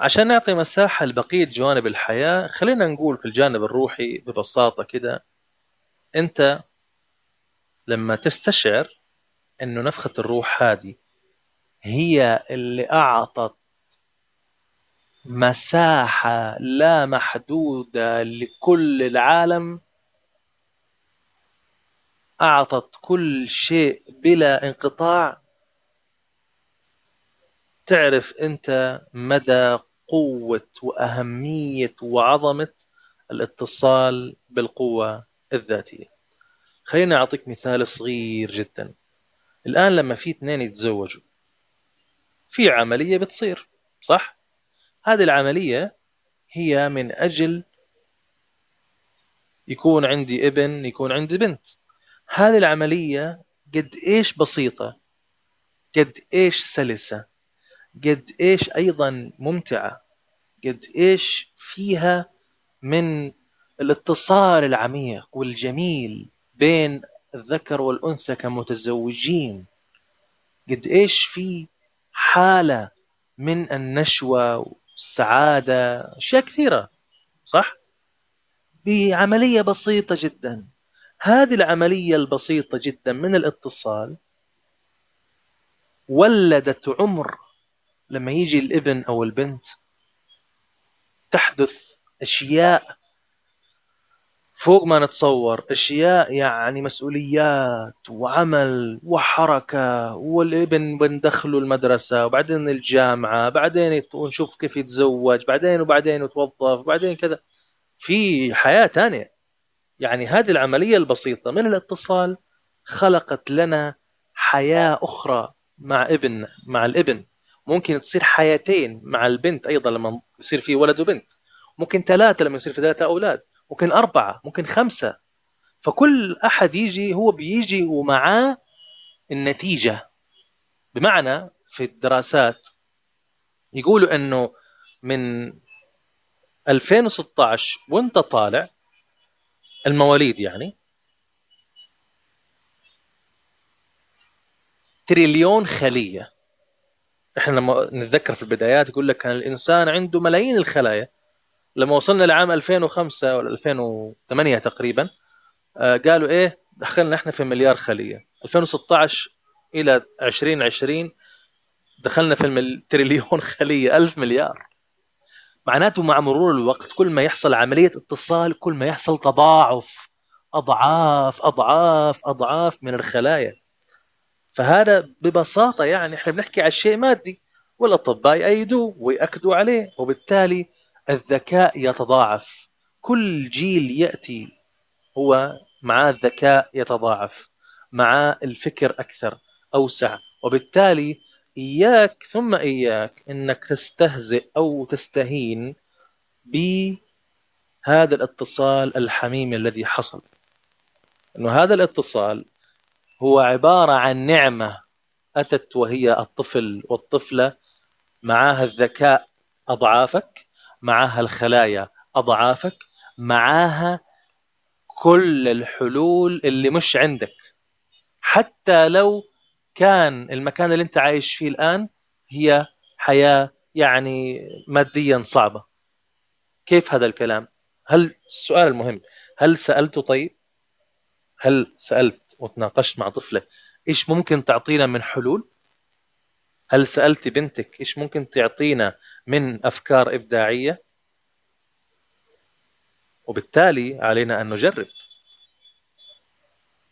عشان نعطي مساحة لبقية جوانب الحياة خلينا نقول في الجانب الروحي ببساطة كده أنت لما تستشعر أنه نفخة الروح هذه هي اللي أعطت مساحة لا محدودة لكل العالم أعطت كل شيء بلا انقطاع تعرف أنت مدى قوة وأهمية وعظمة الاتصال بالقوة الذاتية. خليني أعطيك مثال صغير جدا. الآن لما في اثنين يتزوجوا في عملية بتصير صح؟ هذه العملية هي من أجل يكون عندي ابن يكون عندي بنت. هذه العملية قد إيش بسيطة قد إيش سلسة. قد إيش أيضا ممتعة قد إيش فيها من الاتصال العميق والجميل بين الذكر والأنثى كمتزوجين قد إيش في حالة من النشوة والسعادة أشياء كثيرة صح؟ بعملية بسيطة جدا هذه العملية البسيطة جدا من الاتصال ولدت عمر لما يجي الابن أو البنت تحدث أشياء فوق ما نتصور أشياء يعني مسؤوليات وعمل وحركة والابن بندخله المدرسة وبعدين الجامعة بعدين نشوف كيف يتزوج بعدين وبعدين يتوظف بعدين كذا. في حياة ثانية يعني هذه العملية البسيطة من الاتصال خلقت لنا حياة أخرى مع ابن مع الابن. ممكن تصير حياتين مع البنت أيضا لما يصير في ولد وبنت. ممكن ثلاثة لما يصير في ثلاثة أولاد. ممكن أربعة ممكن خمسة. فكل أحد يجي هو بيجي ومعاه النتيجة. بمعنى في الدراسات يقولوا أنه من 2016 وانت طالع المواليد يعني تريليون خلية. إحنا لما نتذكر في البدايات يقول لك كان الإنسان عنده ملايين الخلايا. لما وصلنا لعام 2005 ولا 2008 تقريبا آه، قالوا إيه دخلنا إحنا في مليار خلية. 2016 إلى 2020 دخلنا في التريليون خلية 1000 مليار. معناته مع مرور الوقت كل ما يحصل عملية اتصال كل ما يحصل تضاعف أضعاف أضعاف أضعاف من الخلايا. فهذا ببساطة يعني إحنا بنحكي على شيء مادي والأطباء يأيدوه ويأكدوا عليه وبالتالي الذكاء يتضاعف. كل جيل يأتي هو مع الذكاء يتضاعف مع الفكر أكثر أوسع. وبالتالي إياك ثم إياك إنك تستهزئ أو تستهين بهذا الاتصال الحميمي الذي حصل. إنه هذا الاتصال هو عبارة عن نعمة أتت وهي الطفل والطفلة معها الذكاء أضعافك معاها الخلايا أضعافك معاها كل الحلول اللي مش عندك. حتى لو كان المكان اللي أنت عايش فيه الآن هي حياة يعني ماديا صعبة. كيف هذا الكلام؟ هل السؤال المهم هل سألته طيب؟ هل سألت وتناقشت مع طفلة. إيش ممكن تعطينا من حلول؟ هل سألت بنتك إيش ممكن تعطينا من أفكار إبداعية؟ وبالتالي علينا أن نجرب.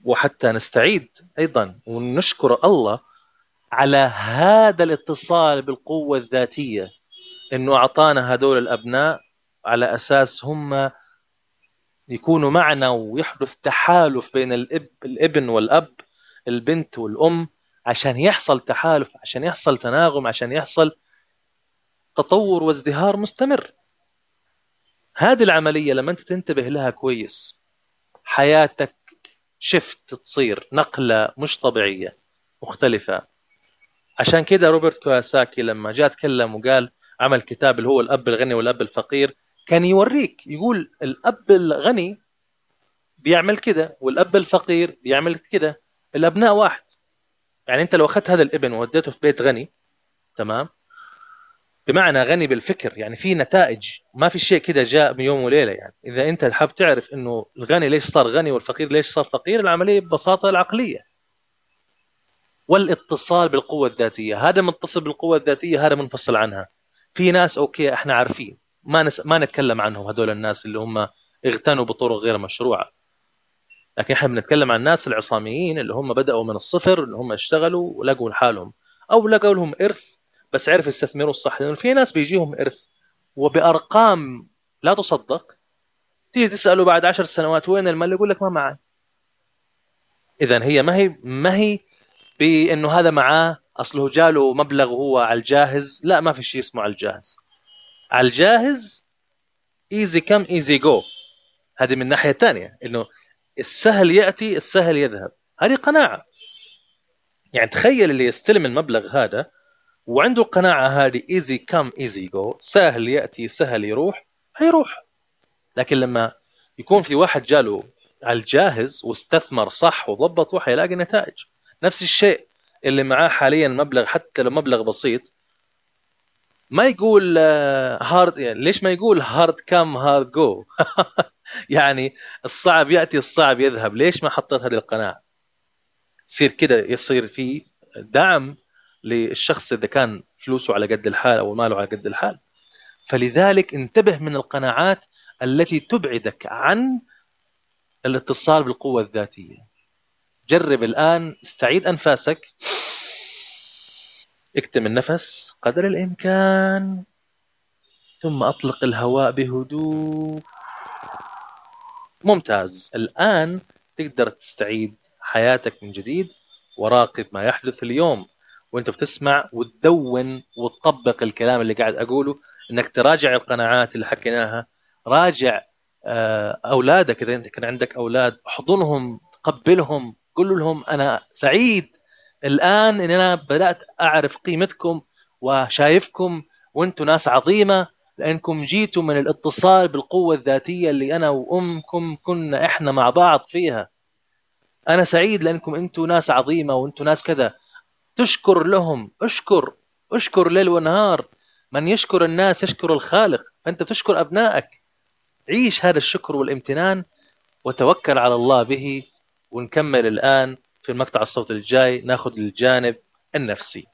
وحتى نستعيد أيضا ونشكر الله على هذا الاتصال بالقوة الذاتية إنه أعطانا هدول الأبناء على أساس هم يكونوا معنا ويحدث تحالف بين الاب الإبن والأب البنت والأم عشان يحصل تحالف عشان يحصل تناغم عشان يحصل تطور وازدهار مستمر. هذه العملية لما أنت تنتبه لها كويس حياتك شفت تصير نقلة مش طبيعية مختلفة. عشان كده روبرت كواساكي لما جاء تكلم وقال عمل كتاب اللي هو الأب الغني والأب الفقير كان يوريك يقول الأب الغني بيعمل كده والأب الفقير بيعمل كده الأبناء واحد. يعني أنت لو أخذت هذا الابن ووديته في بيت غني تمام؟ بمعنى غني بالفكر يعني في نتائج ما في شيء كده جاء بيوم وليلة يعني. إذا أنت حاب تعرف إنه الغني ليش صار غني والفقير ليش صار فقير العملية ببساطة العقلية. والاتصال بالقوة الذاتية هذا متصل بالقوة الذاتية هذا منفصل عنها. في ناس أوكي إحنا عارفين. ما نس... ما نتكلم عنهم هذول الناس اللي هم اغتنوا بطرق غير مشروعة. لكن إحنا بنتكلم عن الناس العصاميين اللي هم بدأوا من الصفر اللي هم اشتغلوا ولقوا لحالهم. أو لقوا لهم إرث بس عرف يستثمروا الصح. لأنه في ناس بيجيهم إرث وبأرقام لا تصدق. تيجي تسأله بعد عشر سنوات وين المال؟ يقول لك ما معي اذا هي ما هي ما هي بإنه هذا معاه أصله جاله مبلغ وهو على الجاهز. لا ما في شيء اسمه على الجاهز. على الجاهز easy come easy go هذه من الناحية الثانية إنه السهل يأتي السهل يذهب. هذه قناعة. يعني تخيل اللي يستلم المبلغ هذا وعنده القناعه هذه easy come easy go سهل يأتي سهل يروح هيروح. لكن لما يكون في واحد جاله على الجاهز واستثمر صح وضبط حيلاقي نتائج. نفس الشيء اللي معاه حاليا مبلغ حتى لو مبلغ بسيط ما يقول hard يعني ليش ما يقول hard come hard go يعني الصعب يأتي الصعب يذهب. ليش ما حطيت هذه القناعة؟ تصير كده يصير في دعم للشخص إذا كان فلوسه على قد الحال أو ماله على قد الحال. فلذلك انتبه من القناعات التي تبعدك عن الاتصال بالقوة الذاتية. جرب الآن استعيد أنفاسك. اكتم النفس قدر الإمكان ثم أطلق الهواء بهدوء. ممتاز. الآن تقدر تستعيد حياتك من جديد وراقب ما يحدث اليوم. وأنت بتسمع وتدون وتطبق الكلام اللي قاعد أقوله إنك تراجع القناعات اللي حكيناها راجع آه، أولادك. إذا أنت كان عندك أولاد احضنهم قبلهم قل لهم أنا سعيد. الآن إن أنا بدأت أعرف قيمتكم وشايفكم وأنتم ناس عظيمة لأنكم جيتوا من الاتصال بالقوة الذاتية اللي أنا وأمكم كنا إحنا مع بعض فيها. أنا سعيد لأنكم أنتم ناس عظيمة وأنتم ناس كذا. تشكر لهم اشكر اشكر ليل ونهار. من يشكر الناس يشكر الخالق فأنت تشكر أبنائك. عيش هذا الشكر والامتنان وتوكل على الله به ونكمل الآن في المقطع الصوتي الجاي ناخذ الجانب النفسي.